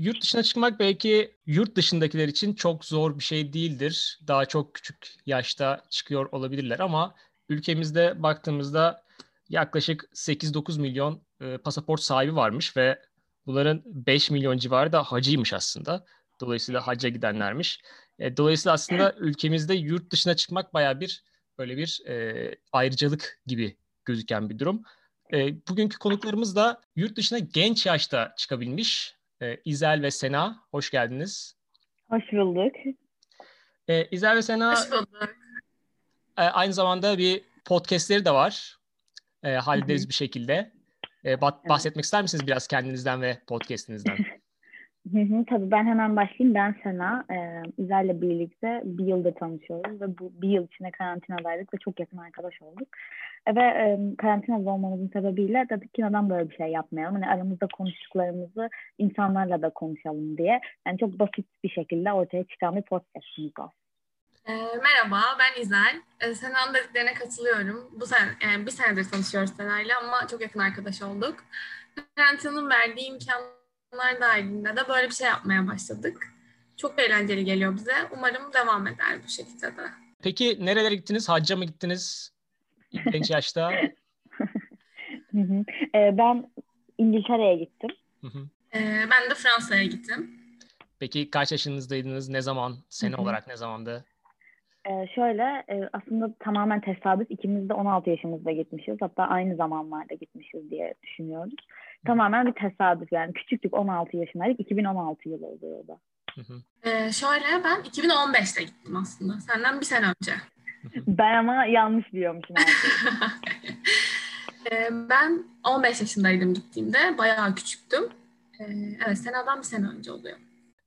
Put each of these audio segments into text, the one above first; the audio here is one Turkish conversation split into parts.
yurt dışına çıkmak belki yurt dışındakiler için çok zor bir şey değildir. Daha çok küçük yaşta çıkıyor olabilirler ama ülkemizde baktığımızda yaklaşık 8-9 milyon e, pasaport sahibi varmış ve bunların 5 milyon civarı da hacıymış aslında. Dolayısıyla hacca gidenlermiş. E, dolayısıyla aslında ülkemizde yurt dışına çıkmak baya bir böyle bir e, ayrıcalık gibi gözüken bir durum. E, bugünkü konuklarımız da yurt dışına genç yaşta çıkabilmiş. E, İzel ve Sena, hoş geldiniz. Hoş bulduk. E, İzel ve Sena hoş bulduk. E, aynı zamanda bir podcastleri de var. E, hallederiz bir şekilde. E, bahsetmek ister misiniz biraz kendinizden ve podcastinizden? Hı hı, tabii ben hemen başlayayım. Ben Sena. E, İzel'le birlikte bir yıldır tanışıyoruz ve bu bir yıl içinde karantinadaydık ve çok yakın arkadaş olduk. E, ve e, karantinada olmamızın sebebiyle dedik ki neden böyle bir şey yapmayalım? Hani aramızda konuştuklarımızı insanlarla da konuşalım diye. Yani çok basit bir şekilde ortaya çıkan bir podcastımız var. E, merhaba, ben İzel. E, Sena'nın dediklerine katılıyorum. Bu sen, yani bir senedir tanışıyoruz Sena'yla ama çok yakın arkadaş olduk. Karantinanın verdiği imkanlar onlar dahilinde de böyle bir şey yapmaya başladık. Çok eğlenceli geliyor bize. Umarım devam eder bu şekilde de. Peki nerelere gittiniz? Hacca mı gittiniz? Genç yaşta. Ee, ben İngiltere'ye gittim. Ee, ben de Fransa'ya gittim. Peki kaç yaşınızdaydınız? Ne zaman? Sene olarak ne zamandı? Ee, şöyle e, aslında tamamen tesadüf ikimiz de 16 yaşımızda gitmişiz. Hatta aynı zamanlarda gitmişiz diye düşünüyoruz. Tamamen bir tesadüf yani küçüktük 16 yaşındaydık. 2016 yılı oluyor da. Ee, şöyle ben 2015'te gittim aslında. Senden bir sene önce. ben ama yanlış diyormuşum. ee, ben 15 yaşındaydım gittiğimde. Bayağı küçüktüm. Ee, evet seneden bir sene önce oluyor.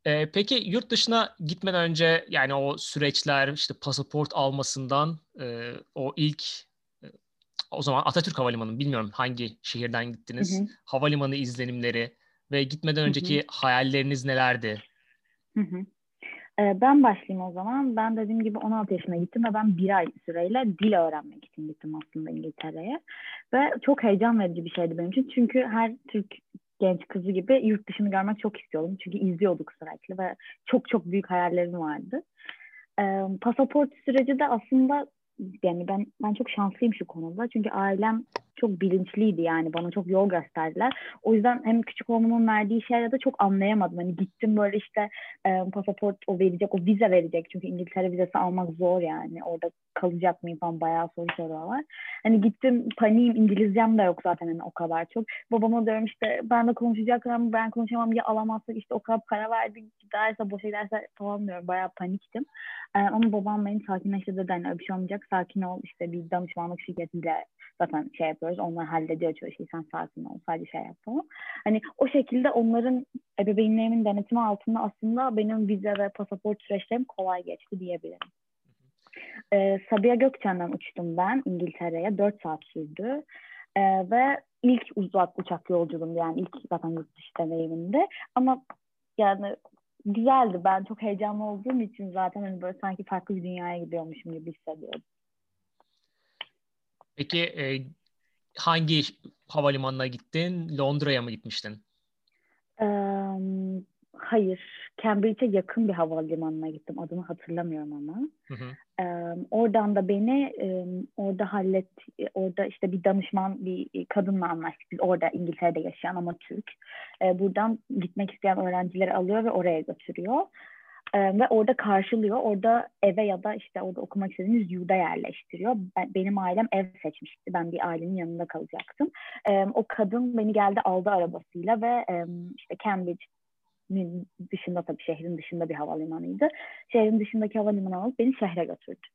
Ee, peki yurt dışına gitmeden önce yani o süreçler işte pasaport almasından e, o ilk e, o zaman Atatürk Havalimanı bilmiyorum hangi şehirden gittiniz. Hı hı. Havalimanı izlenimleri ve gitmeden önceki hı hı. hayalleriniz nelerdi? Hı hı. Ee, ben başlayayım o zaman. Ben dediğim gibi 16 yaşına gittim ve ben bir ay süreyle dil öğrenmek için gittim aslında İngiltere'ye. Ve çok heyecan verici bir şeydi benim için. Çünkü her Türk genç kızı gibi yurt dışını görmek çok istiyordum. Çünkü izliyorduk sürekli ve çok çok büyük hayallerim vardı. Ee, pasaport süreci de aslında yani ben ben çok şanslıyım şu konuda. Çünkü ailem çok bilinçliydi yani bana çok yol gösterdiler. O yüzden hem küçük olmamın verdiği şeyleri de çok anlayamadım. Hani gittim böyle işte e, pasaport o verecek, o vize verecek. Çünkü İngiltere vizesi almak zor yani. Orada kalacak mıyım falan bayağı soru soruyorlar. Hani gittim paniğim İngilizcem de yok zaten hani o kadar çok. Babama diyorum işte ben de konuşacaklar ama ben konuşamam ya alamazsak işte o kadar para verdik giderse boşa giderse falan diyorum. Bayağı paniktim. Ee, ama babam beni sakinleştirdi. Yani öyle bir şey olmayacak. Sakin ol işte bir danışmanlık şirketiyle zaten şey yapıyoruz. Onlar hallediyor çoğu şeyi. Sen sakin ol. Sadece şey yap falan. Hani o şekilde onların ebeveynlerimin denetimi altında aslında benim vize ve pasaport süreçlerim kolay geçti diyebilirim. Ee, Sabiha Gökçen'den uçtum ben İngiltere'ye. Dört saat sürdü. Ee, ve ilk uzak uçak yolculuğum yani ilk zaten yurt dışı deneyimimde. Ama yani güzeldi. Ben çok heyecanlı olduğum için zaten hani böyle sanki farklı bir dünyaya gidiyormuşum gibi hissediyorum. Peki e, hangi havalimanına gittin? Londra'ya mı gitmiştin? Um, hayır. Cambridge'e yakın bir havalimanına gittim. Adını hatırlamıyorum ama. Hı hı. Um, oradan da beni um, orada hallet, orada işte bir danışman, bir kadınla anlaştık. Biz orada İngiltere'de yaşayan ama Türk. Uh, buradan gitmek isteyen öğrencileri alıyor ve oraya götürüyor. Ee, ve orada karşılıyor. Orada eve ya da işte orada okumak istediğiniz yurda yerleştiriyor. Ben, benim ailem ev seçmişti. Ben bir ailenin yanında kalacaktım. Ee, o kadın beni geldi aldı arabasıyla ve e, işte Cambridge dışında tabii şehrin dışında bir havalimanıydı. Şehrin dışındaki havalimanı alıp beni şehre götürdü.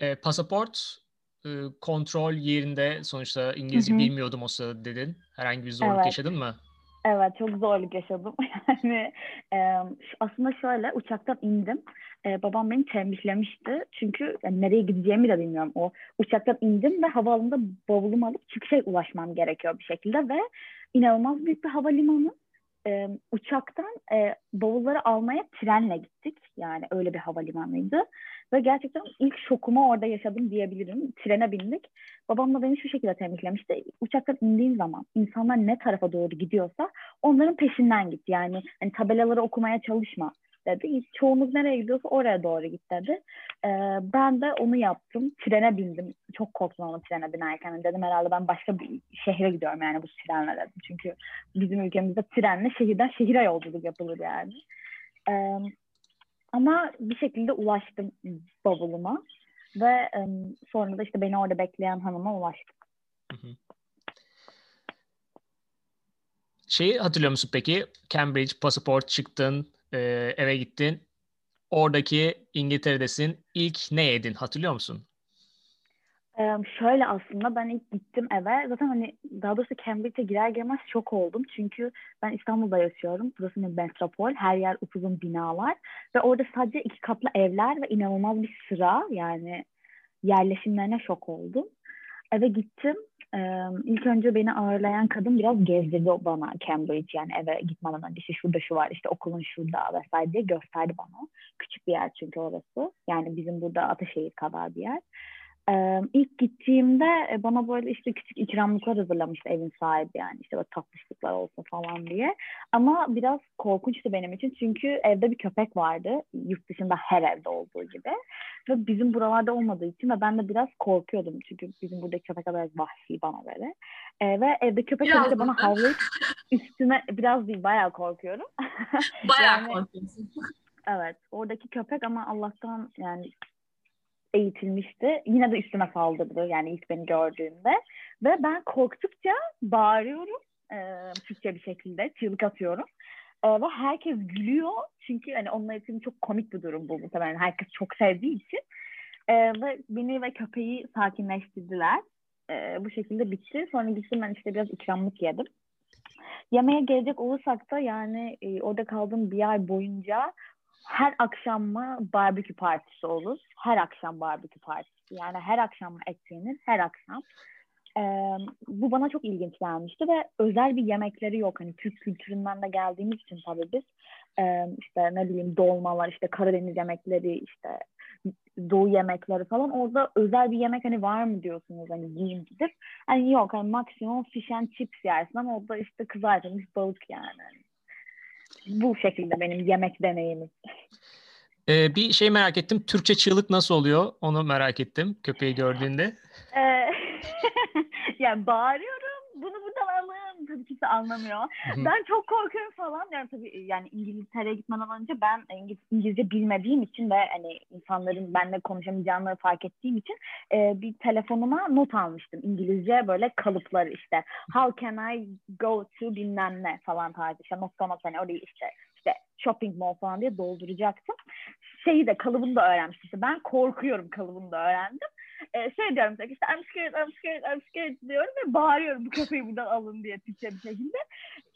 E, pasaport e, kontrol yerinde sonuçta İngilizce Hı-hı. bilmiyordum o sırada dedin. Herhangi bir zorluk evet. yaşadın mı? Evet çok zorluk yaşadım. Yani e, aslında şöyle uçaktan indim. E, babam beni tembihlemişti. Çünkü yani nereye gideceğimi de bilmiyorum. O uçaktan indim ve havaalanında bavulumu alıp çıkışa ulaşmam gerekiyor bir şekilde ve inanılmaz büyük bir havalimanı. E, uçaktan e, bavulları almaya trenle gittik. Yani öyle bir havalimanıydı. Ve gerçekten ilk şokumu orada yaşadım diyebilirim. Trene bindik. Babam da beni şu şekilde tembihlemişti. Uçaktan indiğin zaman insanlar ne tarafa doğru gidiyorsa onların peşinden git. Yani hani tabelaları okumaya çalışma dedi. Çoğumuz nereye gidiyorsa oraya doğru git dedi. Ee, ben de onu yaptım. Trene bindim. Çok korktum ama trene binerken. Dedim herhalde ben başka bir şehre gidiyorum yani bu trenle dedim. Çünkü bizim ülkemizde trenle şehirden şehire yolculuk yapılır yani. Ee, ama bir şekilde ulaştım bavuluma. Ve um, sonra da işte beni orada bekleyen hanıma ulaştık. Şeyi hatırlıyor musun peki? Cambridge pasaport çıktın, e, eve gittin. Oradaki İngiltere'desin. İlk ne yedin hatırlıyor musun? Şöyle aslında ben ilk gittim eve. Zaten hani daha doğrusu Cambridge'e girer girmez şok oldum. Çünkü ben İstanbul'da yaşıyorum. Burası bir metropol. Her yer upuzun binalar. Ve orada sadece iki katlı evler ve inanılmaz bir sıra. Yani yerleşimlerine şok oldum. Eve gittim. Ee, ilk önce beni ağırlayan kadın biraz gezdirdi bana Cambridge yani eve gitmeden önce işte şurada şu var işte okulun şurada vesaire diye gösterdi bana. Küçük bir yer çünkü orası. Yani bizim burada Ataşehir kadar bir yer. Ee, ilk gittiğimde e, bana böyle işte küçük ikramlıklar hazırlamıştı evin sahibi yani işte böyle tatlışlıklar olsa falan diye. Ama biraz korkunçtu benim için çünkü evde bir köpek vardı yurt dışında her evde olduğu gibi. Ve bizim buralarda olmadığı için ve ben de biraz korkuyordum çünkü bizim burada köpek biraz vahşi bana göre. Ee, ve evde köpek biraz de bana havlayıp üstüme biraz değil bayağı korkuyorum. Bayağı yani, korkuyorsun. Evet oradaki köpek ama Allah'tan yani eğitilmişti. Yine de üstüme saldırdı yani ilk beni gördüğünde. Ve ben korktukça bağırıyorum. E, Türkçe bir şekilde çığlık atıyorum. E, ve herkes gülüyor. Çünkü hani onlar için çok komik bir durum bu muhtemelen. Herkes çok sevdiği için. E, ve beni ve köpeği sakinleştirdiler. Bu şekilde bitti. Sonra gittim ben işte biraz ikramlık yedim. Yemeğe gelecek olursak da yani orada kaldığım bir ay boyunca her akşam mı barbekü partisi olur? Her akşam barbekü partisi. Yani her akşam mı et yenir? Her akşam. Ee, bu bana çok ilginç gelmişti ve özel bir yemekleri yok. Hani Türk kültüründen de geldiğimiz için tabii biz e, işte ne bileyim dolmalar, işte Karadeniz yemekleri, işte Doğu yemekleri falan orada özel bir yemek hani var mı diyorsunuz hani yiyeyim gidip. Hani yok hani maksimum fish and chips yersin ama orada işte kızartılmış balık yani bu şekilde benim yemek deneyimim. Ee, bir şey merak ettim. Türkçe çığlık nasıl oluyor? Onu merak ettim köpeği gördüğünde. Ee, yani bağırıyorum. Bunu alın. Tabii kimse anlamıyor. ben çok korkuyorum falan diyorum. Tabii yani İngiltere'ye gitmeden önce ben İngiliz, İngilizce bilmediğim için ve hani insanların benimle konuşamayacağını fark ettiğim için e, bir telefonuma not almıştım. İngilizce böyle kalıpları işte. How can I go to bilmem ne falan tarzı. İşte nokta nokta hani orayı işte işte shopping mall falan diye dolduracaktım. Şeyi de kalıbını da öğrenmiştim. İşte ben korkuyorum kalıbını da öğrendim e, şey diyorum işte I'm scared, I'm scared, I'm scared diyorum ve bağırıyorum bu köpeği buradan alın diye Türkçe bir şekilde.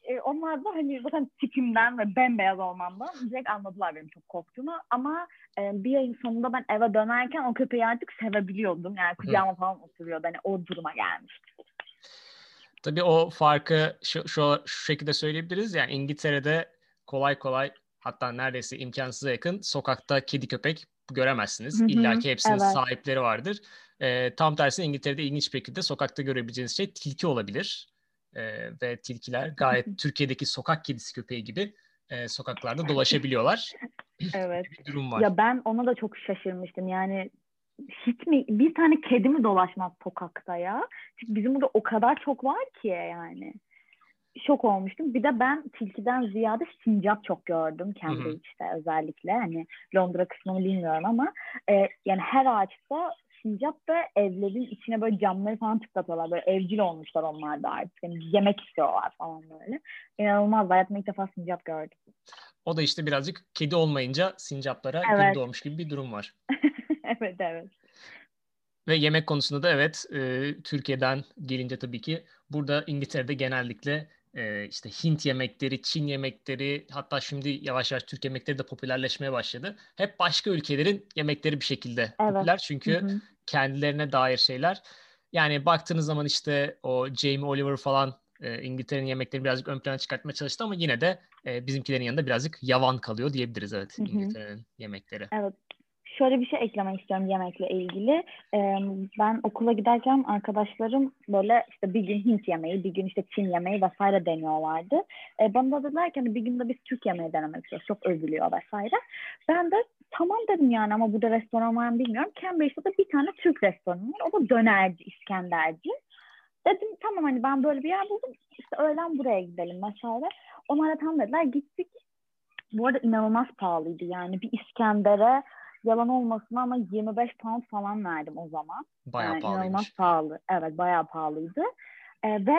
E, onlar da hani zaten tipimden ve bembeyaz olmamdan direkt anladılar benim çok korktuğumu. Ama e, bir ayın sonunda ben eve dönerken o köpeği artık sevebiliyordum. Yani kucağıma falan oturuyordu. Hani o duruma gelmişti. Tabii o farkı şu, şu, şu şekilde söyleyebiliriz. Yani İngiltere'de kolay kolay hatta neredeyse imkansıza yakın sokakta kedi köpek göremezsiniz. İlla ki hepsinin evet. sahipleri vardır. E, tam tersi İngiltere'de ilginç bir şekilde sokakta görebileceğiniz şey tilki olabilir. E, ve tilkiler gayet Türkiye'deki sokak kedisi köpeği gibi e, sokaklarda dolaşabiliyorlar. evet. bir durum var. Ya ben ona da çok şaşırmıştım. Yani hiç mi bir tane kedi mi dolaşmaz sokakta ya? Çünkü bizim burada o kadar çok var ki yani şok olmuştum. Bir de ben tilkiden ziyade sincap çok gördüm Cambridge'de özellikle. Hani Londra kısmını bilmiyorum ama e, yani her ağaçta sincap ve evlerin içine böyle camları falan tıklatıyorlar. Böyle evcil olmuşlar onlar da artık. Yani yemek istiyorlar falan böyle. İnanılmaz. Hayatımda ilk defa sincap gördüm. O da işte birazcık kedi olmayınca sincaplara evet. gün doğmuş gibi bir durum var. evet evet. Ve yemek konusunda da evet e, Türkiye'den gelince tabii ki burada İngiltere'de genellikle e, işte Hint yemekleri, Çin yemekleri hatta şimdi yavaş yavaş Türk yemekleri de popülerleşmeye başladı. Hep başka ülkelerin yemekleri bir şekilde evet. popüler çünkü hı hı. kendilerine dair şeyler. Yani baktığınız zaman işte o Jamie Oliver falan e, İngiltere'nin yemeklerini birazcık ön plana çıkartmaya çalıştı ama yine de e, bizimkilerin yanında birazcık yavan kalıyor diyebiliriz evet hı hı. İngiltere'nin yemekleri. Evet şöyle bir şey eklemek istiyorum yemekle ilgili. Ee, ben okula giderken arkadaşlarım böyle işte bir gün Hint yemeği, bir gün işte Çin yemeği vesaire deniyorlardı. Ee, bana da dediler ki hani bir gün de biz Türk yemeği denemek istiyoruz. Çok övülüyor vesaire. Ben de tamam dedim yani ama burada restoran var mı bilmiyorum. Cambridge'de de bir tane Türk restoranı var. O da dönerci, İskenderci. Dedim tamam hani ben böyle bir yer buldum. İşte öğlen buraya gidelim vesaire. Onlar da tam dediler gittik. Bu arada inanılmaz pahalıydı yani bir İskender'e yalan olmasın ama 25 pound falan verdim o zaman. Bayağı yani pahalıymış. inanılmaz pahalı. Evet bayağı pahalıydı. Ee, ve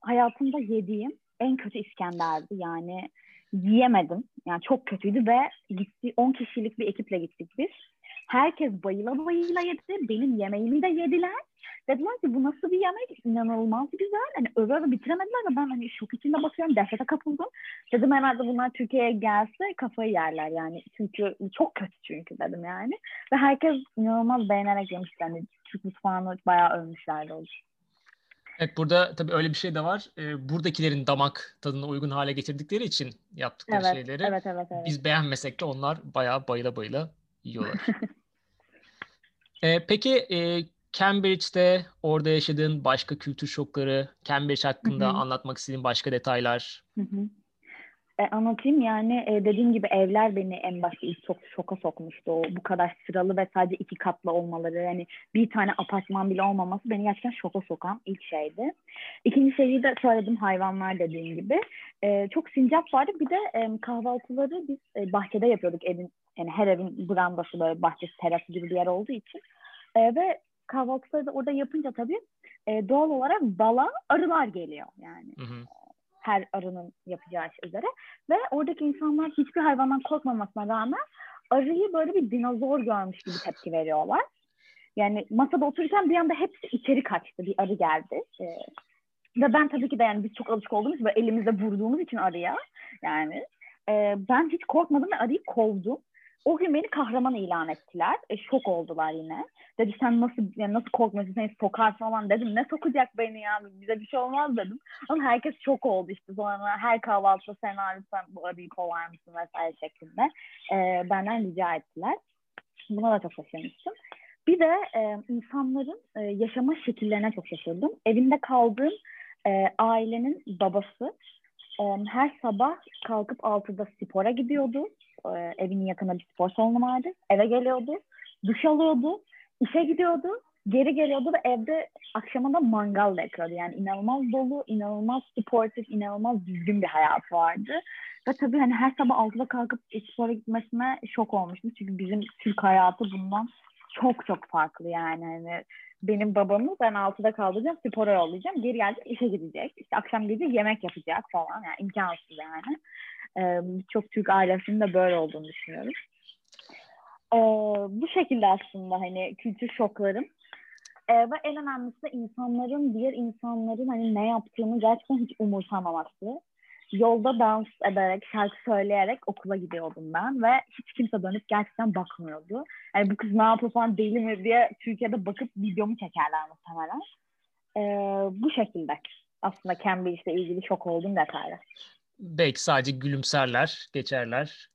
hayatımda yediğim en kötü İskender'di. Yani yiyemedim. Yani çok kötüydü ve gitti 10 kişilik bir ekiple gittik biz. Herkes bayıla bayıla yedi. Benim yemeğimi de yediler. Dediler ki bu nasıl bir yemek? İnanılmaz güzel. Hani öve öve bitiremediler ve ben hani şok içinde bakıyorum. Dehşete kapıldım. Dedim herhalde bunlar Türkiye'ye gelse kafayı yerler yani. Çünkü çok kötü çünkü dedim yani. Ve herkes inanılmaz beğenerek yemişti. Hani Türk mutfağını bayağı övmüşlerdi o Evet burada tabii öyle bir şey de var. Ee, buradakilerin damak tadına uygun hale getirdikleri için yaptıkları Evet, şeyleri evet, evet, evet. biz beğenmesek de onlar bayağı bayıla bayıla yiyorlar. Ee, peki e, Cambridge'de orada yaşadığın başka kültür şokları, Cambridge hakkında Hı hı. anlatmak istediğin başka detaylar. Hı hı. E, anlatayım yani e, dediğim gibi evler beni en başta ilk çok şoka sokmuştu. O, bu kadar sıralı ve sadece iki katlı olmaları yani bir tane apartman bile olmaması beni gerçekten şoka sokan ilk şeydi. İkinci şeyi de söyledim hayvanlar dediğim gibi. E, çok sincap vardı bir de e, kahvaltıları biz e, bahçede yapıyorduk evin yani her evin brandası böyle bahçesi terası gibi bir yer olduğu için. E, ve kahvaltıları da orada yapınca tabii e, doğal olarak bala arılar geliyor yani Hı hı. Her arının yapacağı şey üzere. Ve oradaki insanlar hiçbir hayvandan korkmamasına rağmen arıyı böyle bir dinozor görmüş gibi tepki veriyorlar. Yani masada otururken bir anda hepsi içeri kaçtı. Bir arı geldi. Ee, ve ben tabii ki de yani biz çok alışık olduğumuz için böyle elimizde vurduğumuz için arıya yani e, ben hiç korkmadım ve arıyı kovdum. O gün beni kahraman ilan ettiler. E, şok oldular yine. Dedi sen nasıl yani nasıl korkmuyorsun seni sokar falan dedim. Ne sokacak beni ya bize bir şey olmaz dedim. Ama herkes şok oldu işte sonra her kahvaltıda sen lütfen bu arıyı kovar mısın vesaire şeklinde. E, benden rica ettiler. Buna da çok şaşırmıştım. Bir de e, insanların e, yaşama şekillerine çok şaşırdım. Evinde kaldığım e, ailenin babası e, her sabah kalkıp 6'da spora gidiyordu. E, evinin yakında bir spor salonu vardı. Eve geliyordu, duş alıyordu, işe gidiyordu, geri geliyordu ve evde akşama da mangal yakıyordu. Yani inanılmaz dolu, inanılmaz sportif, inanılmaz düzgün bir hayatı vardı. Ve tabii hani her sabah 6'da kalkıp spora gitmesine şok olmuştum. Çünkü bizim Türk hayatı bundan çok çok farklı yani. Hani benim babamı ben 6'da kaldıracağım, spora yollayacağım. Geri gelecek, işe gidecek. İşte akşam gece yemek yapacak falan. Yani imkansız yani. Ee, çok Türk ailesinin de böyle olduğunu düşünüyorum. Ee, bu şekilde aslında hani kültür şoklarım. Ee, ve en önemlisi de insanların, diğer insanların hani ne yaptığını gerçekten hiç umursamaması. Yolda dans ederek, şarkı söyleyerek okula gidiyordum ben ve hiç kimse dönüp gerçekten bakmıyordu. Yani bu kız ne yapıyor falan deli mi diye Türkiye'de bakıp videomu çekerler muhtemelen. Ee, bu şekilde aslında Cambridge'le ilgili şok olduğum detaylar. Belki sadece gülümserler, geçerler.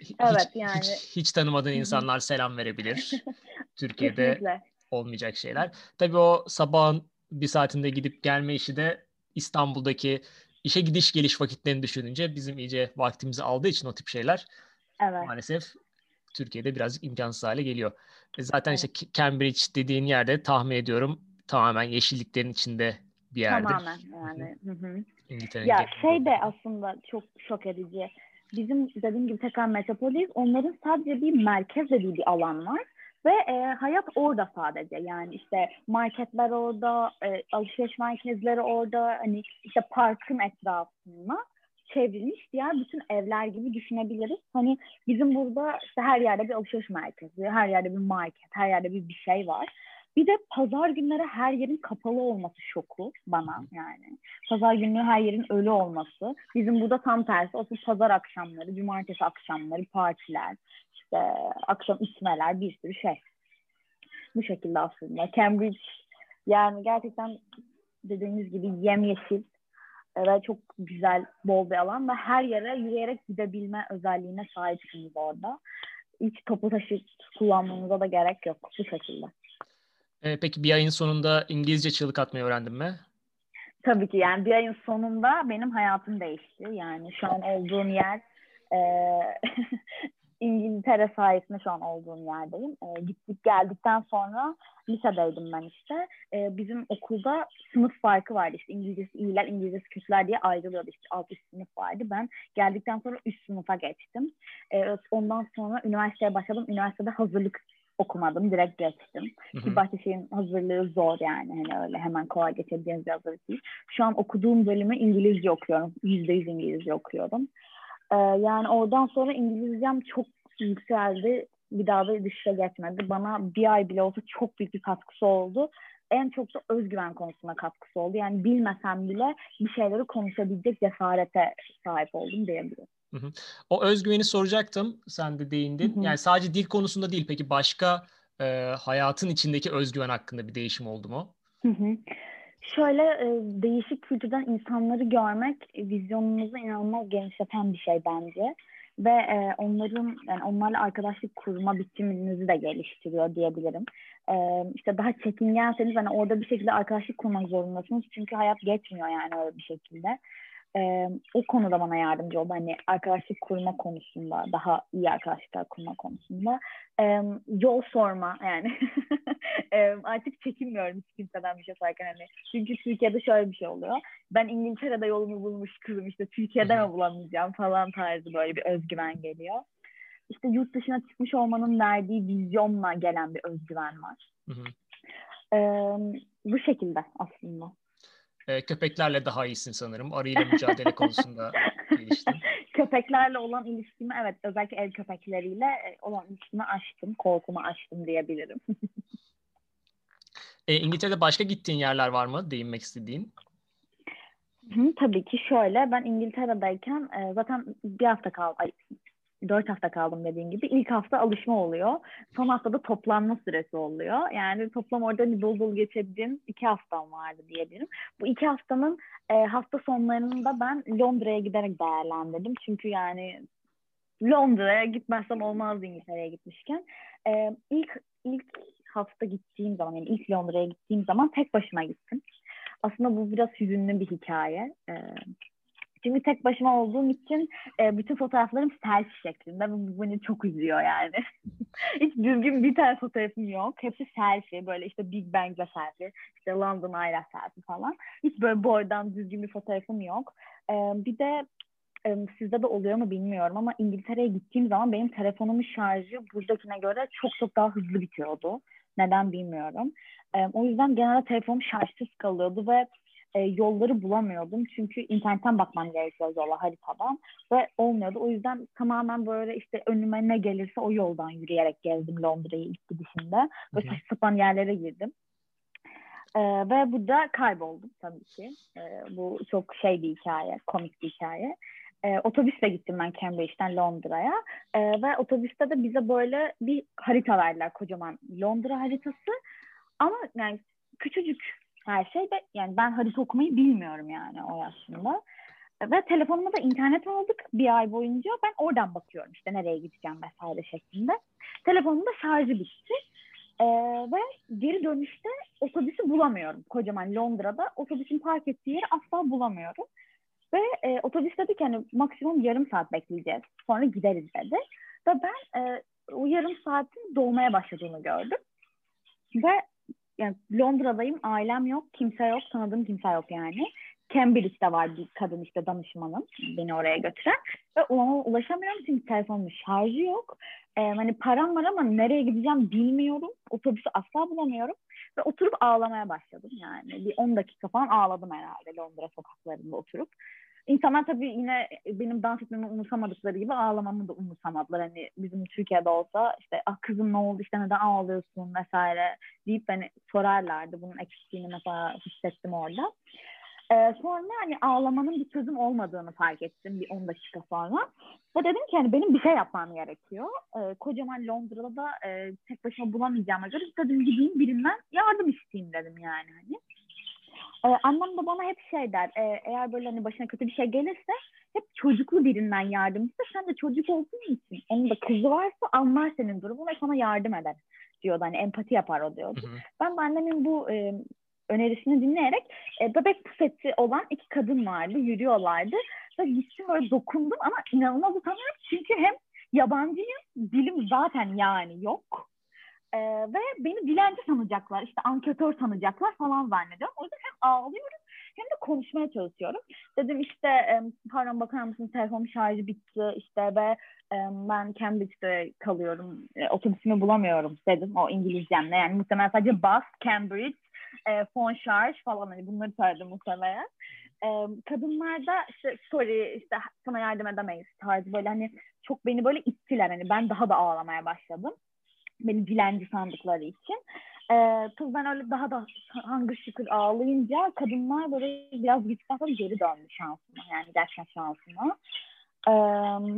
Hiç, Evet, yani. hiç, hiç tanımadığın insanlar selam verebilir. Türkiye'de Kesinlikle. olmayacak şeyler. Tabii o sabahın bir saatinde gidip gelme işi de İstanbul'daki işe gidiş geliş vakitlerini düşününce bizim iyice vaktimizi aldığı için o tip şeyler Evet. maalesef Türkiye'de birazcık imkansız hale geliyor. E zaten Evet. işte Cambridge dediğin yerde tahmin ediyorum tamamen yeşilliklerin içinde bir yerdir. Tamamen yani. Hı hı. İngiltere'nin Ya şey de aslında çok şok edici. Bizim dediğim gibi tekrar metropoliyiz. Onların sadece bir merkez dediği bir alan var. Ve e, hayat orada sadece. Yani işte marketler orada, e, alışveriş merkezleri orada, hani işte parkın etrafında çevrilmiş diğer bütün evler gibi düşünebiliriz. Hani bizim burada işte her yerde bir alışveriş merkezi, her yerde bir market, her yerde bir bir şey var. Bir de pazar günleri her yerin kapalı olması şoku bana yani. Pazar günü her yerin ölü olması. Bizim burada tam tersi. O pazar akşamları, cumartesi akşamları partiler, işte akşam içmeler, bir sürü şey. Bu şekilde aslında. Cambridge yani gerçekten dediğimiz gibi yemyeşil e, ve çok güzel, bol bir alan ve her yere yürüyerek gidebilme özelliğine sahipsiniz orada. hiç toplu taşıt kullanmamıza da gerek yok bu şekilde. E, peki bir ayın sonunda İngilizce çığlık atmayı öğrendin mi? Tabii ki yani bir ayın sonunda benim hayatım değişti. Yani şu an olduğum yer e, İngiltere sayesinde şu an olduğum yerdeyim. E, gittik geldikten sonra lisedeydim ben işte. E, bizim okulda sınıf farkı vardı işte İngilizcesi iyiler, İngilizcesi kötüler diye ayrılıyordu işte alt üst sınıf vardı. Ben geldikten sonra üst sınıfa geçtim. E, ondan sonra üniversiteye başladım. Üniversitede hazırlık okumadım. Direkt geçtim. Hı Ki Bahçeşehir'in hazırlığı zor yani. Hani öyle hemen kolay geçebileceğiniz bir hazırlık değil. Şu an okuduğum bölümü İngilizce okuyorum. Yüzde yüz İngilizce okuyorum. Ee, yani oradan sonra İngilizcem çok yükseldi. Bir daha da dışa geçmedi. Bana bir ay bile olsa çok büyük bir katkısı oldu. En çok da özgüven konusunda katkısı oldu. Yani bilmesem bile bir şeyleri konuşabilecek cesarete sahip oldum diyebilirim. Hı hı. O özgüveni soracaktım. Sen de değindin. Hı hı. Yani sadece dil konusunda değil. Peki başka e, hayatın içindeki özgüven hakkında bir değişim oldu mu? Hı hı. Şöyle e, değişik kültürden insanları görmek vizyonumuzu inanılmaz genişleten bir şey bence ve e, onların yani onlarla arkadaşlık kurma biçiminizi de geliştiriyor diyebilirim. E, işte daha çekingenseniz hani orada bir şekilde arkadaşlık kurmak zorundasınız çünkü hayat geçmiyor yani öyle bir şekilde e, o konuda bana yardımcı oldu. Hani arkadaşlık kurma konusunda, daha iyi arkadaşlıklar kurma konusunda. E, yol sorma yani. e, artık çekinmiyorum hiç kimseden bir şey sorarken. Hani. Çünkü Türkiye'de şöyle bir şey oluyor. Ben İngiltere'de yolumu bulmuş kızım işte Türkiye'de mi bulamayacağım falan tarzı böyle bir özgüven geliyor. İşte yurt dışına çıkmış olmanın verdiği vizyonla gelen bir özgüven var. Hı hı. E, bu şekilde aslında. E, köpeklerle daha iyisin sanırım. Arıyla mücadele konusunda geliştin. Köpeklerle olan ilişkimi evet özellikle ev köpekleriyle e, olan ilişkimi açtım. Korkumu açtım diyebilirim. e, İngiltere'de başka gittiğin yerler var mı değinmek istediğin? Hı, tabii ki şöyle ben İngiltere'deyken e, zaten bir hafta kaldım dört hafta kaldım dediğim gibi. ilk hafta alışma oluyor. Son haftada toplanma süresi oluyor. Yani toplam orada bir dolu dolu geçebildiğim iki haftam vardı diyebilirim. Bu iki haftanın e, hafta sonlarını da ben Londra'ya giderek değerlendirdim. Çünkü yani Londra'ya gitmezsem olmazdı İngiltere'ye gitmişken. E, ilk ilk hafta gittiğim zaman yani ilk Londra'ya gittiğim zaman tek başıma gittim. Aslında bu biraz hüzünlü bir hikaye. E, çünkü tek başıma olduğum için e, bütün fotoğraflarım selfie şeklinde. Bu beni çok üzüyor yani. Hiç düzgün bir tane fotoğrafım yok. Hepsi selfie. Böyle işte Big Bang'le selfie. işte London Eye'le selfie falan. Hiç böyle boydan düzgün bir fotoğrafım yok. E, bir de e, sizde de oluyor mu bilmiyorum ama İngiltere'ye gittiğim zaman benim telefonumun şarjı buradakine göre çok çok daha hızlı bitiyordu. Neden bilmiyorum. E, o yüzden genelde telefonum şarjsız kalıyordu ve e, yolları bulamıyordum. Çünkü internetten bakmam gerekiyor yola haritadan ve olmuyordu. O yüzden tamamen böyle işte önüme ne gelirse o yoldan yürüyerek gezdim Londra'yı ilk gidişimde. Ve saç sapan yerlere girdim. Ee, ve burada kayboldum tabii ki. Ee, bu çok şey bir hikaye, komik bir hikaye. Ee, otobüsle gittim ben Cambridge'den Londra'ya. Ee, ve otobüste de bize böyle bir harita verdiler kocaman Londra haritası. Ama yani küçücük her şey de yani ben harita okumayı bilmiyorum yani o yaşımda. Ve telefonuma da internet aldık bir ay boyunca. Ben oradan bakıyorum işte nereye gideceğim vesaire şeklinde. Telefonumda şarjı bitti. Ee, ve geri dönüşte otobüsü bulamıyorum. Kocaman Londra'da otobüsün park ettiği yeri asla bulamıyorum. Ve e, otobüs dedi ki hani maksimum yarım saat bekleyeceğiz. Sonra gideriz dedi. Ve ben e, o yarım saatin dolmaya başladığını gördüm. Ve yani Londra'dayım, ailem yok, kimse yok, tanıdığım kimse yok yani. Cambridge'de var bir kadın işte danışmanım beni oraya götüren ve ona ulaşamıyorum çünkü telefonumun şarjı yok. Ee, hani param var ama nereye gideceğim bilmiyorum. Otobüsü asla bulamıyorum ve oturup ağlamaya başladım yani. Bir 10 dakika falan ağladım herhalde Londra sokaklarında oturup. İnsanlar tabii yine benim dans etmemi umursamadıkları gibi ağlamamı da umursamadılar. Hani bizim Türkiye'de olsa işte ah kızım ne oldu işte neden ağlıyorsun vesaire deyip beni sorarlardı. Bunun eksikliğini mesela hissettim orada. Ee, sonra hani ağlamanın bir çözüm olmadığını fark ettim bir 10 dakika sonra. Ve dedim ki hani benim bir şey yapmam gerekiyor. Ee, kocaman Londra'da da e, tek başıma bulamayacağıma göre dedim gideyim birinden yardım isteyeyim dedim yani hani. Ee, annem de bana hep şey der, e, eğer böyle hani başına kötü bir şey gelirse hep çocuklu birinden yardım iste. Sen de çocuk olduğun için onun da kızı varsa anlar senin durumu ve sana yardım eder diyordu. Hani empati yapar o diyordu. Hı hı. Ben de annemin bu e, önerisini dinleyerek e, bebek pufeti olan iki kadın vardı. Yürüyorlardı. Ve gittim böyle dokundum ama inanılmaz utanıyorum. Çünkü hem yabancıyım, dilim zaten yani yok. Ee, ve beni dilenci sanacaklar, işte anketör sanacaklar falan zannediyorum. O yüzden hem ağlıyorum hem de konuşmaya çalışıyorum. Dedim işte pardon bakar mısın telefonun şarjı bitti işte ve ben Cambridge'de kalıyorum. E, otobüsümü bulamıyorum dedim o İngilizcemle. Yani muhtemelen sadece bus, Cambridge, e, fon şarj falan hani bunları söyledim muhtemelen. E, kadınlarda işte story işte sana yardım edemeyiz tarzı böyle hani çok beni böyle ittiler hani ben daha da ağlamaya başladım. Beni dilenci sandıkları için. Ee, kız ben öyle daha da hangi şükür ağlayınca kadınlar böyle biraz gittikten geri döndü şansına. Yani gerçekten şansına. Ee,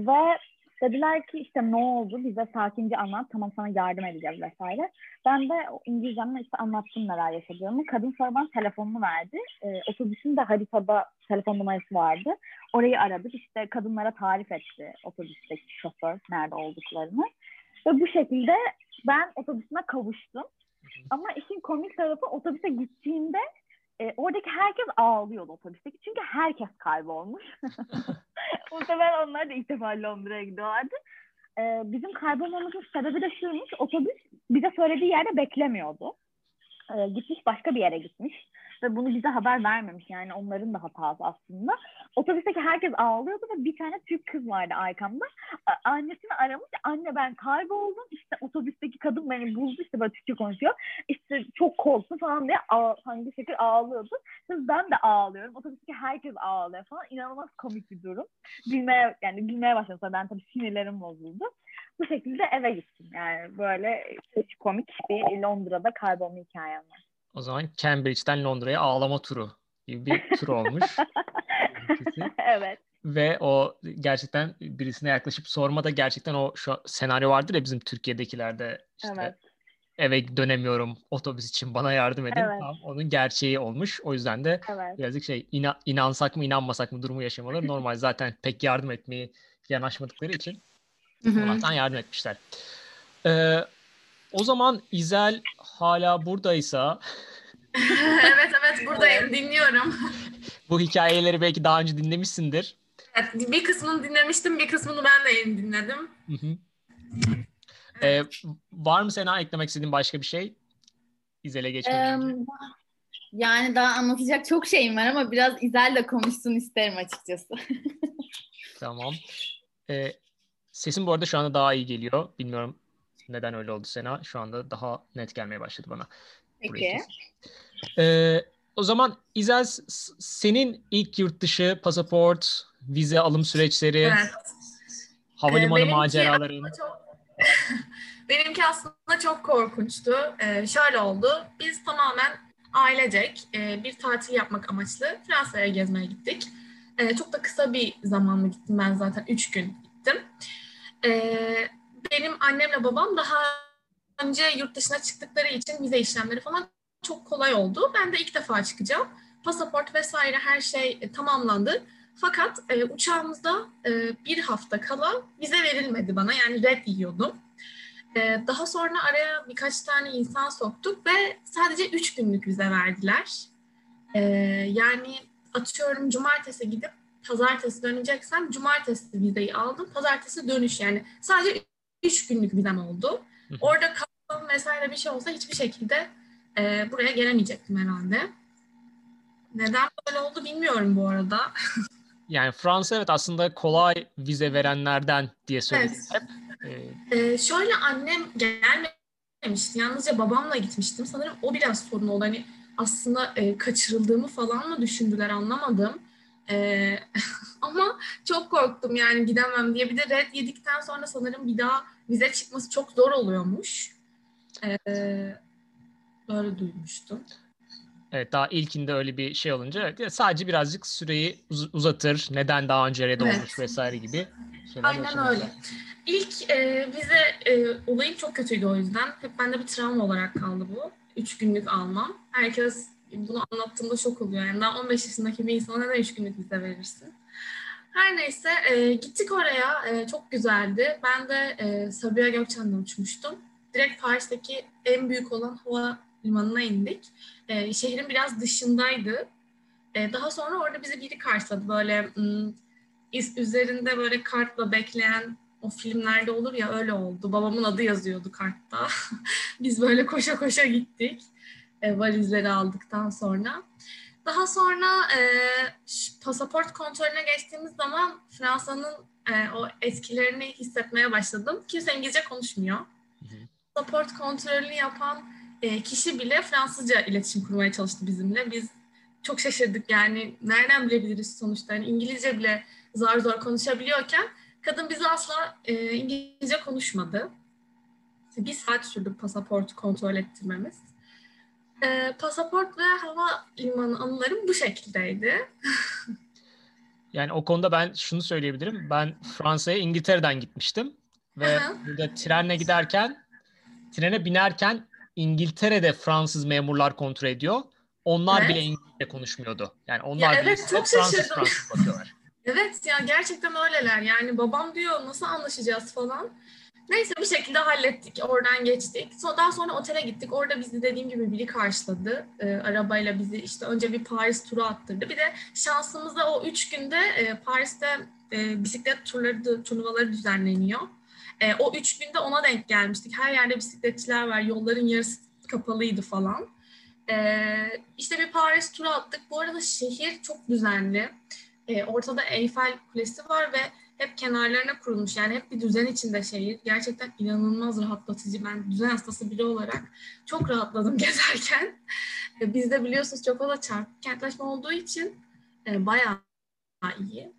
ve dediler ki işte ne oldu bize sakince anlat tamam sana yardım edeceğiz vesaire. Ben de İngilizcemle işte anlattım neler yaşadığımı. Kadın sonra bana telefonunu verdi. Ee, otobüsün de haritada telefon numarası vardı. Orayı aradık işte kadınlara tarif etti otobüsteki şoför nerede olduklarını. Ve bu şekilde ben otobüsüne kavuştum. Ama işin komik tarafı otobüse gittiğimde e, oradaki herkes ağlıyordu otobüsteki. Çünkü herkes kaybolmuş. Muhtemelen onlar da ilk defa Londra'ya gidiyorlardı. E, bizim kaybolmamızın sebebi de şuymuş. Otobüs bize söylediği yerde beklemiyordu. E, gitmiş başka bir yere gitmiş ve bunu bize haber vermemiş. Yani onların da hatası aslında. Otobüsteki herkes ağlıyordu ve bir tane Türk kız vardı arkamda. Annesini aramış. Anne ben kayboldum. İşte otobüsteki kadın beni buldu. işte böyle Türkçe konuşuyor. İşte çok korktu falan diye ağ, hangi şekil ağlıyordu. Şimdi ben de ağlıyorum. Otobüsteki herkes ağlıyor falan. İnanılmaz komik bir durum. Bilmeye, yani bilmeye başladım ben tabii sinirlerim bozuldu. Bu şekilde eve gittim. Yani böyle komik bir Londra'da kaybolma hikayem var. O zaman Cambridge'den Londra'ya ağlama turu gibi bir tur olmuş. evet. Ve o gerçekten birisine yaklaşıp sorma da gerçekten o şu senaryo vardır ya bizim Türkiye'dekilerde işte evet. eve dönemiyorum otobüs için bana yardım edin. Evet. Tamam, onun gerçeği olmuş. O yüzden de evet. birazcık şey ina, inansak mı inanmasak mı durumu yaşamaları normal. Zaten pek yardım etmeyi yanaşmadıkları için Allah'tan yardım etmişler. Ee, o zaman İzel hala buradaysa evet evet buradayım dinliyorum. Bu hikayeleri belki daha önce dinlemişsindir. Evet, bir kısmını dinlemiştim, bir kısmını ben de yeni dinledim. Hı hı. Ee, var mı Sena eklemek istediğin başka bir şey? İzel'e geçmek um, Yani daha anlatacak çok şeyim var ama biraz İzel de konuşsun isterim açıkçası. tamam. Ee, sesim bu arada şu anda daha iyi geliyor. Bilmiyorum neden öyle oldu Sena? Şu anda daha net gelmeye başladı bana. Peki. Ee, o zaman İzel senin ilk yurt dışı pasaport, vize alım süreçleri, evet. havalimanı ee, maceraların. Çok, benimki aslında çok korkunçtu. Ee, şöyle oldu. Biz tamamen ailecek e, bir tatil yapmak amaçlı Fransa'ya gezmeye gittik. E, çok da kısa bir zamanla gittim ben zaten. Üç gün gittim. E, benim annemle babam daha önce yurt dışına çıktıkları için vize işlemleri falan çok kolay oldu. Ben de ilk defa çıkacağım. Pasaport vesaire her şey e, tamamlandı. Fakat e, uçağımızda e, bir hafta kala vize verilmedi bana. Yani red yiyordum. E, daha sonra araya birkaç tane insan soktuk ve sadece üç günlük vize verdiler. E, yani atıyorum cumartesi gidip pazartesi döneceksem cumartesi vizeyi aldım. Pazartesi dönüş yani sadece üç günlük vizem oldu. Orada kalsam vesaire bir şey olsa hiçbir şekilde e, buraya gelemeyecektim herhalde. Neden böyle oldu bilmiyorum bu arada. yani Fransa evet aslında kolay vize verenlerden diye söyledik evet. hep. Ee... Ee, şöyle annem gelmemişti. Yalnızca babamla gitmiştim. Sanırım o biraz sorun oldu. Hani aslında e, kaçırıldığımı falan mı düşündüler anlamadım. Ee, ama çok korktum yani gidemem diye. Bir de red yedikten sonra sanırım bir daha vize çıkması çok zor oluyormuş. Ee, böyle duymuştum. Evet daha ilkinde öyle bir şey olunca evet, sadece birazcık süreyi uz- uzatır. Neden daha önce red evet. olmuş vesaire gibi. Aynen öyle. İlk e, vize e, olayım çok kötüydü o yüzden. Hep bende bir travma olarak kaldı bu. Üç günlük almam. Herkes bunu anlattığımda şok oluyor. Yani daha 15 yaşındaki bir insana neden 3 günlük vize verirsin? Her neyse e, gittik oraya. E, çok güzeldi. Ben de e, Sabiha Gökçen'den uçmuştum. Direkt Paris'teki en büyük olan hava limanına indik. E, şehrin biraz dışındaydı. E, daha sonra orada bizi biri karşıladı. Böyle m, üzerinde böyle kartla bekleyen o filmlerde olur ya öyle oldu. Babamın adı yazıyordu kartta. Biz böyle koşa koşa gittik. E, valizleri aldıktan sonra. Daha sonra e, pasaport kontrolüne geçtiğimiz zaman Fransa'nın e, o etkilerini hissetmeye başladım. Kimse İngilizce konuşmuyor. Pasaport kontrolünü yapan e, kişi bile Fransızca iletişim kurmaya çalıştı bizimle. Biz çok şaşırdık yani nereden bilebiliriz sonuçta. Yani İngilizce bile zar zor konuşabiliyorken kadın bize asla e, İngilizce konuşmadı. Bir saat sürdü pasaport kontrol ettirmemiz. E, pasaport ve hava limanı anılarım bu şekildeydi. yani o konuda ben şunu söyleyebilirim. Ben Fransa'ya İngiltere'den gitmiştim. Ve Aha. burada trenle giderken, trene binerken İngiltere'de Fransız memurlar kontrol ediyor. Onlar evet. bile İngilizce konuşmuyordu. Yani onlar ya bile evet, çok Fransız Fransız bakıyorlar. evet ya gerçekten öyleler. Yani babam diyor nasıl anlaşacağız falan. Neyse bir şekilde hallettik. Oradan geçtik. Daha sonra otele gittik. Orada bizi dediğim gibi biri karşıladı. E, arabayla bizi işte önce bir Paris turu attırdı. Bir de şansımızda o üç günde e, Paris'te e, bisiklet turları, turnuvaları düzenleniyor. E, o üç günde ona denk gelmiştik. Her yerde bisikletçiler var. Yolların yarısı kapalıydı falan. E, işte bir Paris turu attık. Bu arada şehir çok düzenli. E, ortada Eiffel Kulesi var ve hep kenarlarına kurulmuş. Yani hep bir düzen içinde şehir. Gerçekten inanılmaz rahatlatıcı. Ben düzen hastası biri olarak çok rahatladım gezerken. E, bizde biliyorsunuz çok fazla çarpık kentleşme olduğu için e, bayağı iyi.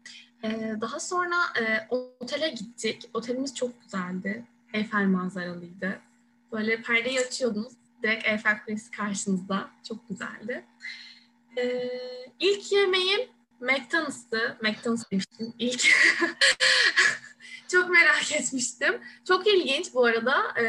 E, daha sonra e, otele gittik. Otelimiz çok güzeldi. Eiffel manzaralıydı. Böyle perdeyi açıyordunuz. Direkt Eiffel Kulesi karşınızda. Çok güzeldi. E, ilk yemeğim McDonald's'tı. McDonald's demiştim ilk. çok merak etmiştim. Çok ilginç bu arada. E,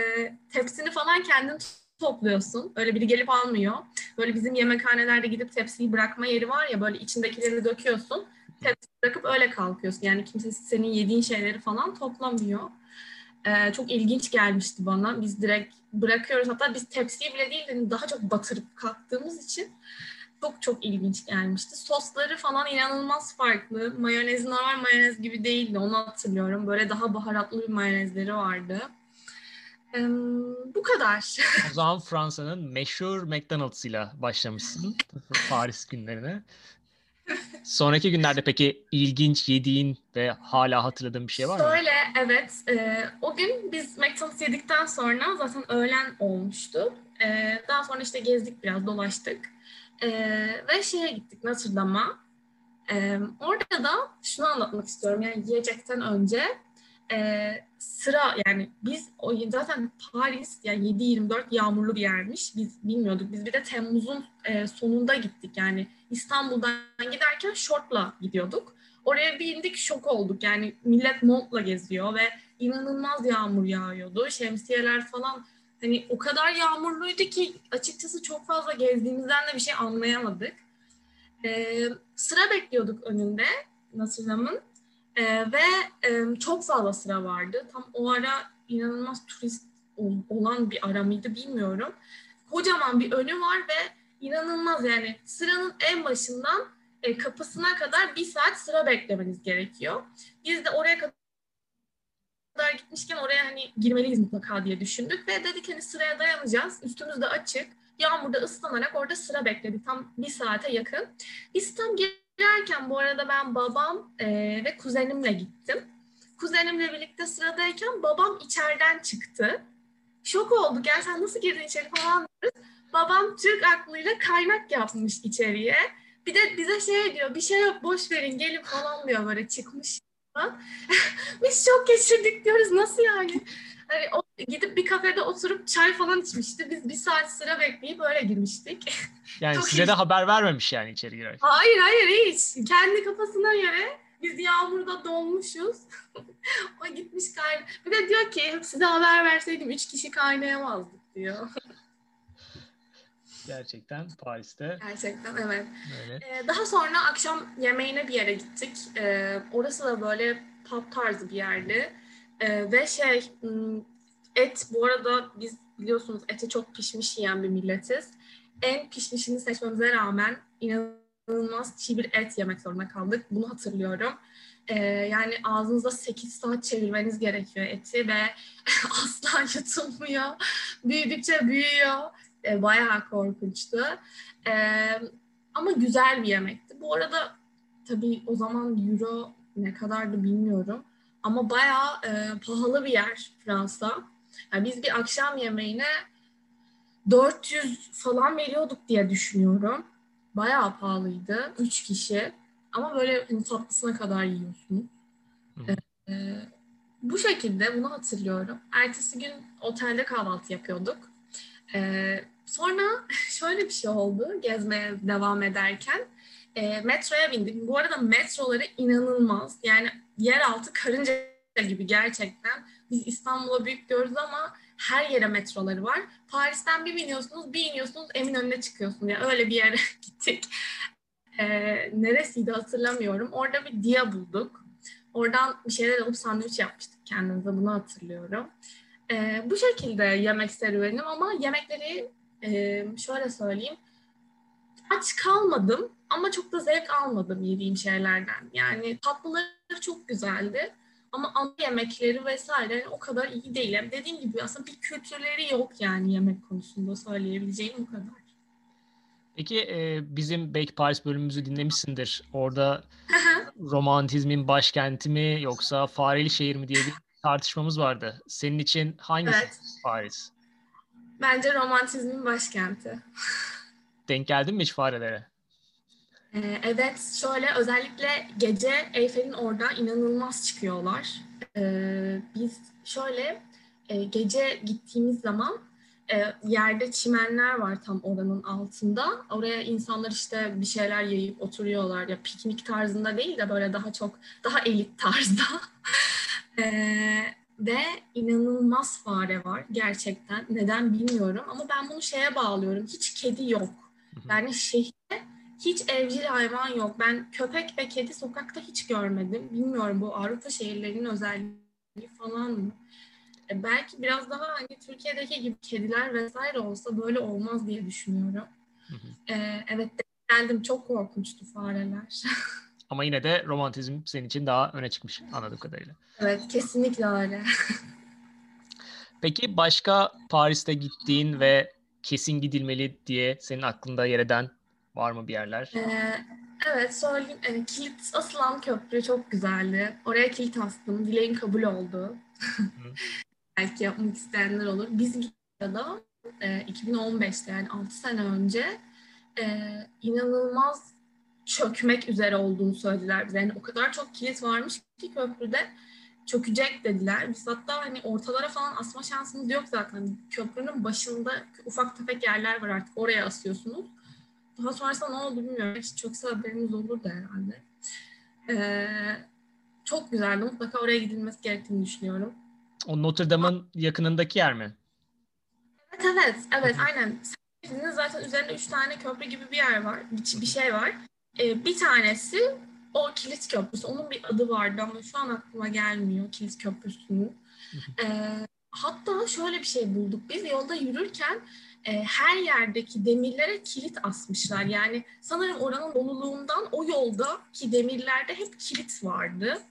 tepsini falan kendin topluyorsun. Öyle biri gelip almıyor. Böyle bizim yemekhanelerde gidip tepsiyi bırakma yeri var ya böyle içindekileri döküyorsun. Tepsi bırakıp öyle kalkıyorsun. Yani kimse senin yediğin şeyleri falan toplamıyor. Ee, çok ilginç gelmişti bana. Biz direkt bırakıyoruz. Hatta biz tepsiyi bile değil daha çok batırıp kalktığımız için çok çok ilginç gelmişti. Sosları falan inanılmaz farklı. Mayonez normal mayonez gibi değildi onu hatırlıyorum. Böyle daha baharatlı bir mayonezleri vardı. Ee, bu kadar. O zaman Fransa'nın meşhur McDonald's ile başlamışsın Paris günlerine. Sonraki günlerde peki ilginç yediğin ve hala hatırladığın bir şey var mı? Şöyle evet. E, o gün biz McDonald's yedikten sonra zaten öğlen olmuştu. E, daha sonra işte gezdik biraz dolaştık. E, ve şeye gittik Notre. E, orada da şunu anlatmak istiyorum. Yani yiyecekten önce e, sıra yani biz o zaten Paris yani 7-24 yağmurlu bir yermiş. Biz bilmiyorduk. Biz bir de Temmuz'un e, sonunda gittik. Yani İstanbul'dan giderken şortla gidiyorduk. Oraya bir şok olduk. Yani millet montla geziyor ve inanılmaz yağmur yağıyordu. Şemsiyeler falan hani o kadar yağmurluydu ki açıkçası çok fazla gezdiğimizden de bir şey anlayamadık. Ee, sıra bekliyorduk önünde Nasırlam'ın ee, ve e, çok fazla sıra vardı. Tam o ara inanılmaz turist olan bir ara mıydı bilmiyorum. Kocaman bir önü var ve inanılmaz yani sıranın en başından e, kapısına kadar bir saat sıra beklemeniz gerekiyor. Biz de oraya kadar kadar gitmişken oraya hani girmeliyiz mutlaka diye düşündük ve dedik hani sıraya dayanacağız. Üstümüz de açık. Yağmurda ıslanarak orada sıra bekledik. Tam bir saate yakın. Biz tam girerken bu arada ben babam e, ve kuzenimle gittim. Kuzenimle birlikte sıradayken babam içeriden çıktı. Şok olduk. Yani sen nasıl girdin içeri falan diyoruz. Babam Türk aklıyla kaynak yapmış içeriye. Bir de bize şey diyor bir şey yok boş verin gelin falan diyor böyle çıkmış Biz çok geçirdik diyoruz. Nasıl yani? Hani o, gidip bir kafede oturup çay falan içmişti. Biz bir saat sıra bekleyip öyle girmiştik. Yani çok size iyi. de haber vermemiş yani içeri girerken. Hayır hayır hiç. Kendi kafasına göre biz yağmurda donmuşuz. o gitmiş kayna. Bir de diyor ki size haber verseydim üç kişi kaynayamazdık diyor. Gerçekten Paris'te. Gerçekten evet. Evet. Ee, daha sonra akşam yemeğine bir yere gittik. Ee, orası da böyle pub tarzı bir yerdi. Ee, ve şey hmm, et bu arada biz biliyorsunuz eti çok pişmiş yiyen bir milletiz. En pişmişini seçmemize rağmen inanılmaz çiğ bir et yemek zorunda kaldık. Bunu hatırlıyorum. Ee, yani ağzınızda 8 saat çevirmeniz gerekiyor eti ve asla yutulmuyor. Büyüdükçe büyüyor. Ee, bayağı korkunçtu. Ee, ama güzel bir yemekti. Bu arada tabii o zaman euro ne kadardı bilmiyorum. Ama bayağı e, pahalı bir yer Fransa. Yani biz bir akşam yemeğine 400 falan veriyorduk diye düşünüyorum. Bayağı pahalıydı. 3 kişi. Ama böyle hani tatlısına kadar yiyorsunuz. Ee, bu şekilde bunu hatırlıyorum. Ertesi gün otelde kahvaltı yapıyorduk. Ee, sonra şöyle bir şey oldu gezmeye devam ederken. E, metroya bindik. Bu arada metroları inanılmaz. Yani yeraltı karınca gibi gerçekten. Biz İstanbul'a büyük görürüz ama her yere metroları var. Paris'ten bir biniyorsunuz, bir iniyorsunuz Eminönü'ne çıkıyorsunuz. Yani öyle bir yere gittik. E, neresiydi hatırlamıyorum. Orada bir dia bulduk. Oradan bir şeyler alıp sandviç yapmıştık kendimize. Bunu hatırlıyorum. E, bu şekilde yemek serüvenim ama yemekleri e, şöyle söyleyeyim. Aç kalmadım ama çok da zevk almadım yediğim şeylerden. Yani tatlıları çok güzeldi. Ama ana yemekleri vesaire o kadar iyi değil. Yani dediğim gibi aslında bir kültürleri yok yani yemek konusunda söyleyebileceğim bu kadar. Peki e, bizim belki Paris bölümümüzü dinlemişsindir. Orada romantizmin başkenti mi yoksa fareli şehir mi diye bir tartışmamız vardı. Senin için hangisi Evet. Paris? Bence romantizmin başkenti. Denk geldin mi hiç farelere? Ee, evet, şöyle özellikle gece Eyfel'in orada inanılmaz çıkıyorlar. Ee, biz şöyle e, gece gittiğimiz zaman e, yerde çimenler var tam oranın altında. Oraya insanlar işte bir şeyler yayıp oturuyorlar. Ya piknik tarzında değil de böyle daha çok daha elit tarzda. Ee, ve inanılmaz fare var gerçekten. Neden bilmiyorum ama ben bunu şeye bağlıyorum. Hiç kedi yok. Yani şehirde hiç evcil hayvan yok. Ben köpek ve kedi sokakta hiç görmedim. Bilmiyorum bu Avrupa şehirlerinin özelliği falan mı? E, belki biraz daha hani Türkiye'deki gibi kediler vesaire olsa böyle olmaz diye düşünüyorum. Hı hı. E, evet geldim çok korkunçtu fareler. Ama yine de romantizm senin için daha öne çıkmış anladığım kadarıyla. evet kesinlikle öyle. Peki başka Paris'te gittiğin ve kesin gidilmeli diye senin aklında yer eden var mı bir yerler? Ee, evet söyleyeyim. Ee, kilit asılan köprü çok güzeldi. Oraya kilit astım. Dileğim kabul oldu. Belki yapmak isteyenler olur. Biz Gire'de e, 2015'te yani 6 sene önce e, inanılmaz çökmek üzere olduğunu söylediler bize. Yani o kadar çok kilit varmış ki köprüde çökecek dediler. Biz hatta hani ortalara falan asma şansımız yok zaten. Köprünün başında ufak tefek yerler var artık. Oraya asıyorsunuz. Daha sonrasında ne oldu bilmiyorum. Hiç çökse haberimiz olurdu herhalde. Ee, çok güzeldi. Mutlaka oraya gidilmesi gerektiğini düşünüyorum. O Notre Dame'ın yakınındaki yer mi? Evet evet. Evet aynen. Sizin zaten üzerinde üç tane köprü gibi bir yer var. Bir, bir şey var. Ee, bir tanesi o kilit köprüsü. Onun bir adı vardı ama şu an aklıma gelmiyor kilit köprüsünün. Ee, hatta şöyle bir şey bulduk. Biz yolda yürürken e, her yerdeki demirlere kilit asmışlar. Yani sanırım oranın doluluğundan o yoldaki demirlerde hep kilit vardı.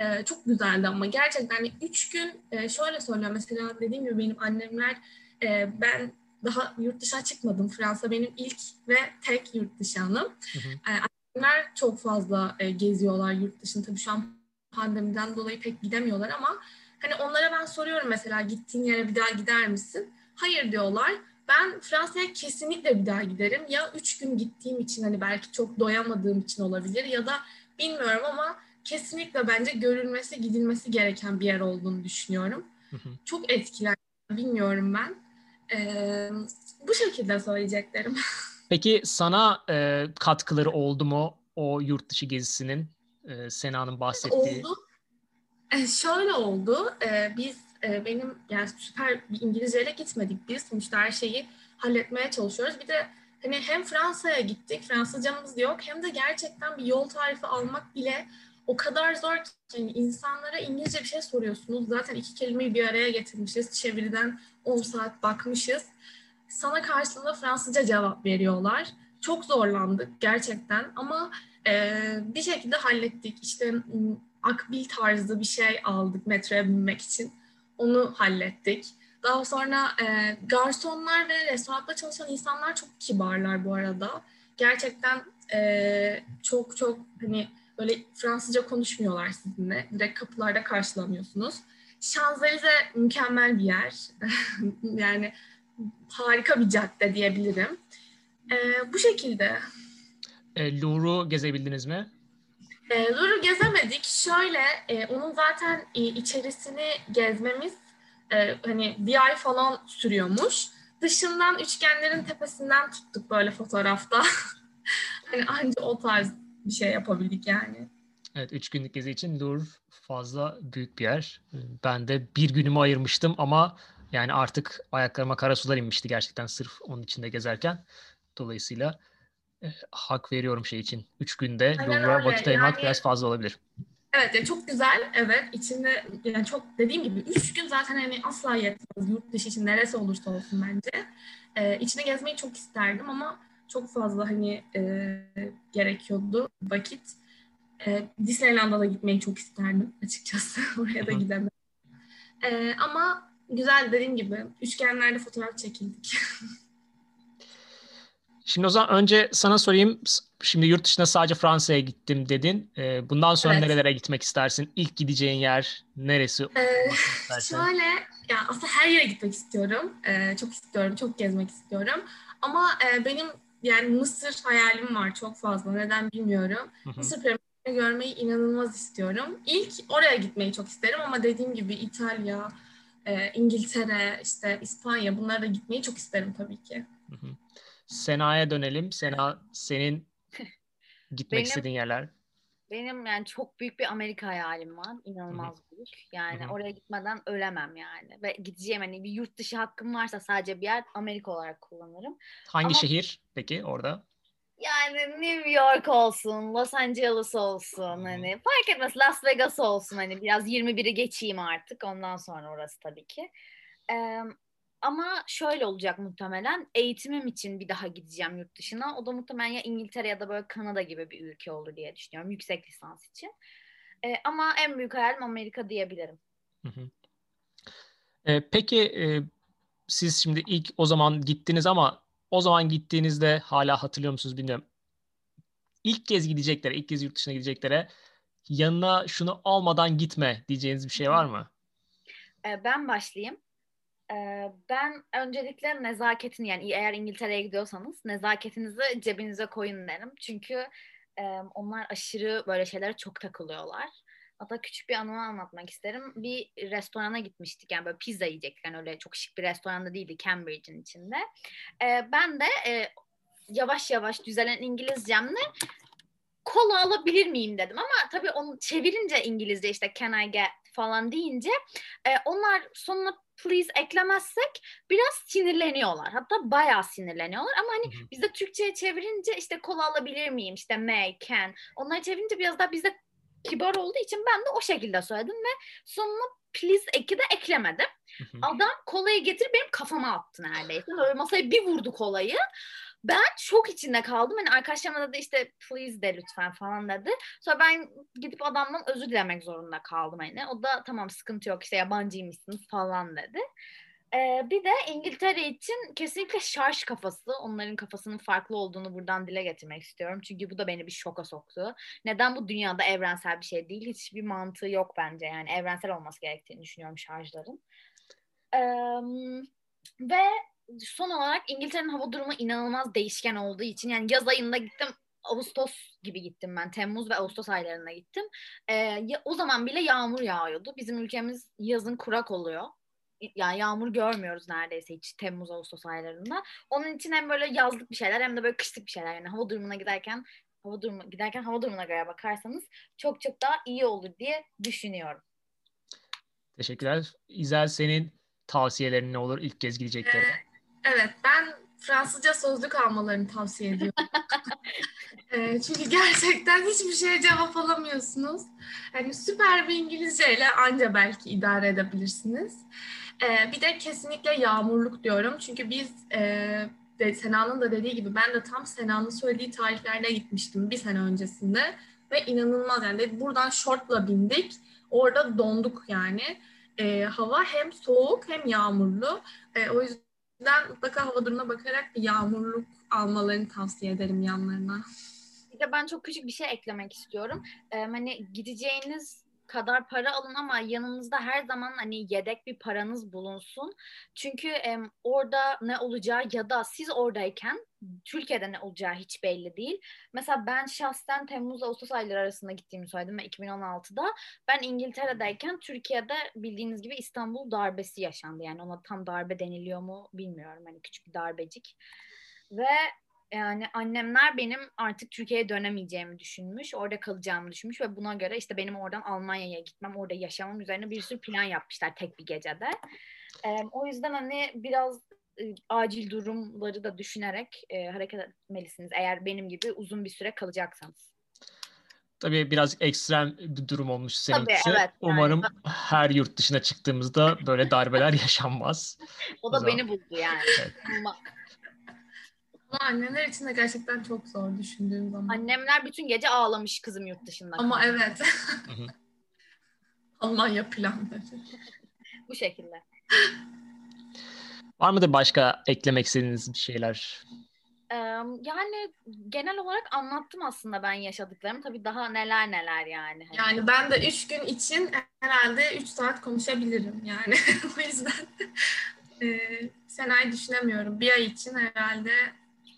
Ee, çok güzeldi ama gerçekten üç gün e, şöyle söylüyorum mesela dediğim gibi benim annemler e, ben daha yurt dışına çıkmadım. Fransa benim ilk ve tek yurt dışı anım. Hı hı. E, annemler çok fazla e, geziyorlar yurt dışında. Tabii şu an pandemiden dolayı pek gidemiyorlar ama hani onlara ben soruyorum mesela gittiğin yere bir daha gider misin? Hayır diyorlar. Ben Fransa'ya kesinlikle bir daha giderim. Ya üç gün gittiğim için hani belki çok doyamadığım için olabilir ya da bilmiyorum ama kesinlikle bence görülmesi, gidilmesi gereken bir yer olduğunu düşünüyorum. Hı hı. Çok etkilendim. Bilmiyorum ben. Ee, bu şekilde söyleyeceklerim. Peki sana e, katkıları oldu mu o yurt dışı gezisinin e, Sena'nın bahsettiği? oldu. E, şöyle oldu. E, biz e, benim yani süper bir İngilizceyle gitmedik biz. Sonuçta her şeyi halletmeye çalışıyoruz. Bir de hani hem Fransa'ya gittik, Fransızcamız yok hem de gerçekten bir yol tarifi almak bile o kadar zor ki yani insanlara İngilizce bir şey soruyorsunuz. Zaten iki kelimeyi bir araya getirmişiz. Çeviriden 10 saat bakmışız. Sana karşılığında Fransızca cevap veriyorlar. Çok zorlandık gerçekten ama e, bir şekilde hallettik. İşte akbil tarzı bir şey aldık metroya binmek için. Onu hallettik. Daha sonra e, garsonlar ve restoranda çalışan insanlar çok kibarlar bu arada. Gerçekten e, çok çok hani böyle Fransızca konuşmuyorlar sizinle. Direkt kapılarda karşılamıyorsunuz. Şanzelize mükemmel bir yer. yani harika bir cadde diyebilirim. E, bu şekilde. E, Louvre'u gezebildiniz mi? E, Louvre'u gezemedik. Şöyle, e, onun zaten e, içerisini gezmemiz e, hani bir ay falan sürüyormuş. Dışından üçgenlerin tepesinden tuttuk böyle fotoğrafta. hani anca o tarz bir şey yapabildik yani. Evet, üç günlük gezi için Louvre fazla büyük bir yer. Ben de bir günümü ayırmıştım ama yani artık ayaklarıma kara sular inmişti gerçekten sırf onun içinde gezerken. Dolayısıyla e, hak veriyorum şey için. Üç günde Louvre'a vakit ayırmak yani, biraz fazla olabilir. Evet yani çok güzel evet içinde yani çok dediğim gibi üç gün zaten hani asla yetmez yurt dışı için neresi olursa olsun bence. Ee, içine gezmeyi çok isterdim ama çok fazla hani e, gerekiyordu vakit. E, Disneyland'a da gitmeyi çok isterdim açıkçası. Oraya da gidemedim. E, ama güzel dediğim gibi üçgenlerde fotoğraf çekildik. Şimdi o zaman önce sana sorayım. Şimdi yurt dışına sadece Fransa'ya gittim dedin. Ee, bundan sonra evet. nerelere gitmek istersin? İlk gideceğin yer neresi? Ee, şöyle, ya aslında her yere gitmek istiyorum. Ee, çok istiyorum, çok gezmek istiyorum. Ama e, benim yani Mısır hayalim var çok fazla. Neden bilmiyorum. Hı hı. Mısır piramitlerini görmeyi inanılmaz istiyorum. İlk oraya gitmeyi çok isterim ama dediğim gibi İtalya, e, İngiltere, işte İspanya bunlara da gitmeyi çok isterim tabii ki. Hı hı. Sena'ya dönelim. Sena senin gitmek benim, istediğin yerler. Benim yani çok büyük bir Amerika hayalim var. İnanılmaz Hı-hı. büyük. Yani Hı-hı. oraya gitmeden ölemem yani. Ve gideceğim hani bir yurt dışı hakkım varsa sadece bir yer Amerika olarak kullanırım. Hangi Ama, şehir peki orada? Yani New York olsun, Los Angeles olsun hani fark etmez Las Vegas olsun hani biraz 21'i geçeyim artık ondan sonra orası tabii ki. Ee, ama şöyle olacak muhtemelen eğitimim için bir daha gideceğim yurt dışına. O da muhtemelen ya İngiltere ya da böyle Kanada gibi bir ülke olur diye düşünüyorum yüksek lisans için. E, ama en büyük hayalim Amerika diyebilirim. Hı hı. E, peki e, siz şimdi ilk o zaman gittiniz ama o zaman gittiğinizde hala hatırlıyor musunuz bilmiyorum. İlk kez gideceklere, ilk kez yurt dışına gideceklere yanına şunu almadan gitme diyeceğiniz bir şey var mı? E, ben başlayayım. Ben öncelikle nezaketini yani eğer İngiltere'ye gidiyorsanız nezaketinizi cebinize koyun derim. Çünkü onlar aşırı böyle şeylere çok takılıyorlar. Hatta küçük bir anımı anlatmak isterim. Bir restorana gitmiştik yani böyle pizza yiyecektik. Yani öyle çok şık bir restoranda değildi Cambridge'in içinde. Ben de yavaş yavaş düzelen İngilizcemle kola alabilir miyim dedim ama tabii onu çevirince İngilizce işte can I get falan deyince onlar sonuna please eklemezsek biraz sinirleniyorlar. Hatta bayağı sinirleniyorlar ama hani bizde Türkçe'ye çevirince işte kola alabilir miyim işte may, can. Onları çevirince biraz daha bizde kibar olduğu için ben de o şekilde söyledim ve sonuna please eki de eklemedim. Adam kolayı getir benim kafama attı neredeyse. Böyle masaya bir vurdu kolayı ben şok içinde kaldım. Hani arkadaşlarıma da işte please de lütfen falan dedi. Sonra ben gidip adamdan özür dilemek zorunda kaldım hani. O da tamam sıkıntı yok işte yabancıymışsınız falan dedi. Ee, bir de İngiltere için kesinlikle şarj kafası, onların kafasının farklı olduğunu buradan dile getirmek istiyorum. Çünkü bu da beni bir şoka soktu. Neden bu dünyada evrensel bir şey değil? Hiçbir mantığı yok bence yani evrensel olması gerektiğini düşünüyorum şarjların. Ee, ve son olarak İngiltere'nin hava durumu inanılmaz değişken olduğu için yani yaz ayında gittim Ağustos gibi gittim ben. Temmuz ve Ağustos aylarında gittim. Ee, o zaman bile yağmur yağıyordu. Bizim ülkemiz yazın kurak oluyor. Yani yağmur görmüyoruz neredeyse hiç Temmuz Ağustos aylarında. Onun için hem böyle yazlık bir şeyler hem de böyle kışlık bir şeyler. Yani hava durumuna giderken hava durumu giderken hava durumuna göre bakarsanız çok çok daha iyi olur diye düşünüyorum. Teşekkürler. İzel senin tavsiyelerin ne olur ilk kez gideceklerine? Evet, ben Fransızca sözlük almalarını tavsiye ediyorum. e, çünkü gerçekten hiçbir şeye cevap alamıyorsunuz. Yani süper bir İngilizceyle anca belki idare edebilirsiniz. E, bir de kesinlikle yağmurluk diyorum. Çünkü biz e, de, Sena'nın da dediği gibi ben de tam Sena'nın söylediği tarihlerde gitmiştim bir sene öncesinde. Ve inanılmaz yani buradan şortla bindik. Orada donduk yani. E, hava hem soğuk hem yağmurlu. E, o yüzden mutlaka hava durumuna bakarak bir yağmurluk almalarını tavsiye ederim yanlarına. Bir de ben çok küçük bir şey eklemek istiyorum. Ee, hani gideceğiniz kadar para alın ama yanınızda her zaman hani yedek bir paranız bulunsun. Çünkü e, orada ne olacağı ya da siz oradayken Türkiye'de ne olacağı hiç belli değil. Mesela ben şahsen Temmuz Ağustos ayları arasında gittiğimi söyledim ve 2016'da ben İngiltere'deyken Türkiye'de bildiğiniz gibi İstanbul darbesi yaşandı. Yani ona tam darbe deniliyor mu bilmiyorum. Hani küçük bir darbecik. Ve yani annemler benim artık Türkiye'ye dönemeyeceğimi düşünmüş, orada kalacağımı düşünmüş ve buna göre işte benim oradan Almanya'ya gitmem, orada yaşamam üzerine bir sürü plan yapmışlar tek bir gecede. Ee, o yüzden hani biraz e, acil durumları da düşünerek e, hareket etmelisiniz eğer benim gibi uzun bir süre kalacaksanız. Tabii biraz ekstrem bir durum olmuş seninkisi. Tabii, evet, yani. Umarım her yurt dışına çıktığımızda böyle darbeler yaşanmaz. o da o beni buldu yani. Evet. Ama anneler için de gerçekten çok zor düşündüğüm zaman. Annemler bütün gece ağlamış kızım yurt dışında. Ama evet. Almanya planları. Bu şekilde. Var mıdır başka eklemek istediğiniz bir şeyler? yani genel olarak anlattım aslında ben yaşadıklarımı. Tabii daha neler neler yani. Hani yani ben de üç gün için herhalde üç saat konuşabilirim yani. o yüzden e, Sena'yı düşünemiyorum. Bir ay için herhalde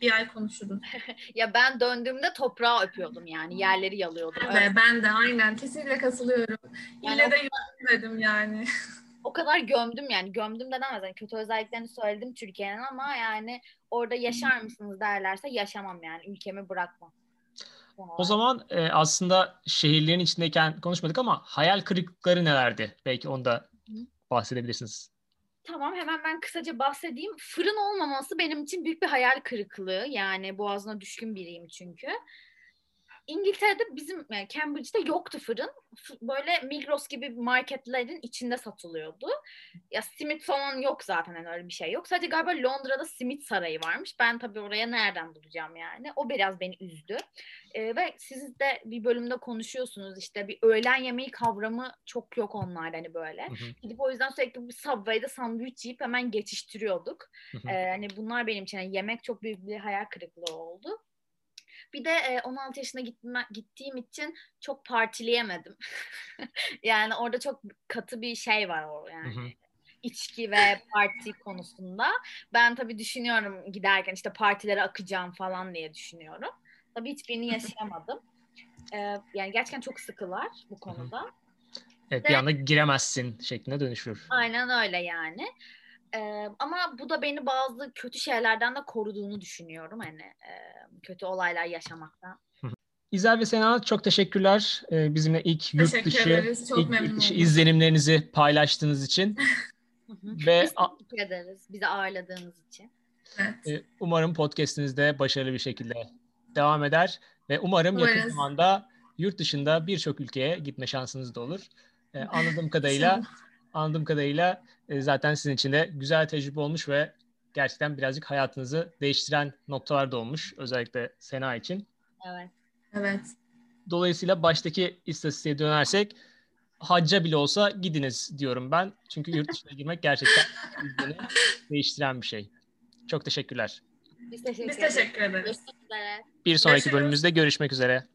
bir ay konuşuruz. ya ben döndüğümde toprağı öpüyordum yani. Yerleri yalıyordum. Evet, evet. ben de aynen. Kesinlikle katılıyorum. Yani İlle de dedim yani. o kadar gömdüm yani. Gömdüm de demez. Yani kötü özelliklerini söyledim Türkiye'nin ama yani orada yaşar mısınız derlerse yaşamam yani. Ülkemi bırakmam. O zaman e, aslında şehirlerin içindeyken konuşmadık ama hayal kırıklıkları nelerdi? Belki onu da bahsedebilirsiniz. Tamam hemen ben kısaca bahsedeyim. Fırın olmaması benim için büyük bir hayal kırıklığı. Yani boğazına düşkün biriyim çünkü. İngiltere'de bizim yani Cambridge'de yoktu fırın. Böyle Migros gibi marketlerin içinde satılıyordu. Ya simit falan yok zaten yani öyle bir şey yok. Sadece galiba Londra'da simit sarayı varmış. Ben tabii oraya nereden bulacağım yani. O biraz beni üzdü. Ee, ve siz de bir bölümde konuşuyorsunuz işte bir öğlen yemeği kavramı çok yok onlarda hani böyle. Hı hı. Gidip o yüzden sürekli bir Subway'de sandviç yiyip hemen geçiştiriyorduk. Hı hı. Ee, hani bunlar benim için yani yemek çok büyük bir hayal kırıklığı oldu. Bir de e, 16 yaşına gitme, gittiğim için çok partileyemedim. yani orada çok katı bir şey var o yani. Hı hı içki ve parti konusunda. Ben tabii düşünüyorum giderken işte partilere akacağım falan diye düşünüyorum. Tabii hiçbirini yaşayamadım. Ee, yani gerçekten çok sıkılar bu konuda. Evet bir anda giremezsin şeklinde dönüşür. Aynen öyle yani. Ee, ama bu da beni bazı kötü şeylerden de koruduğunu düşünüyorum hani e, kötü olaylar yaşamaktan. İzel ve Sena çok teşekkürler ee, bizimle ilk yurt dışı, ederiz. Çok ilk dışı izlenimlerinizi paylaştığınız için. ve Biz teşekkür ederiz bizi ağırladığınız için. Evet. Umarım podcastiniz de başarılı bir şekilde devam eder ve umarım Umarız. yakın zamanda yurt dışında birçok ülkeye gitme şansınız da olur. Ee, anladığım kadarıyla anladığım kadarıyla e, zaten sizin için de güzel tecrübe olmuş ve gerçekten birazcık hayatınızı değiştiren noktalar da olmuş. Özellikle Sena için. Evet. Evet. Dolayısıyla baştaki istatistiğe dönersek hacca bile olsa gidiniz diyorum ben. Çünkü yurt dışına girmek gerçekten değiştiren bir şey. Çok teşekkürler. Biz teşekkür, Biz teşekkür ederiz. Görüşmek üzere. Bir sonraki Görüşürüz. bölümümüzde görüşmek üzere.